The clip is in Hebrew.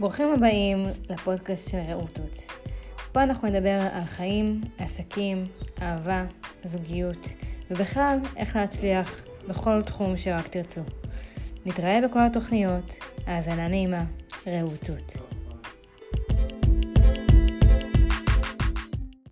ברוכים הבאים לפודקאסט של רעותות. פה אנחנו נדבר על חיים, עסקים, אהבה, זוגיות, ובכלל איך להצליח בכל תחום שרק תרצו. נתראה בכל התוכניות, האזנה נעימה, רעותות.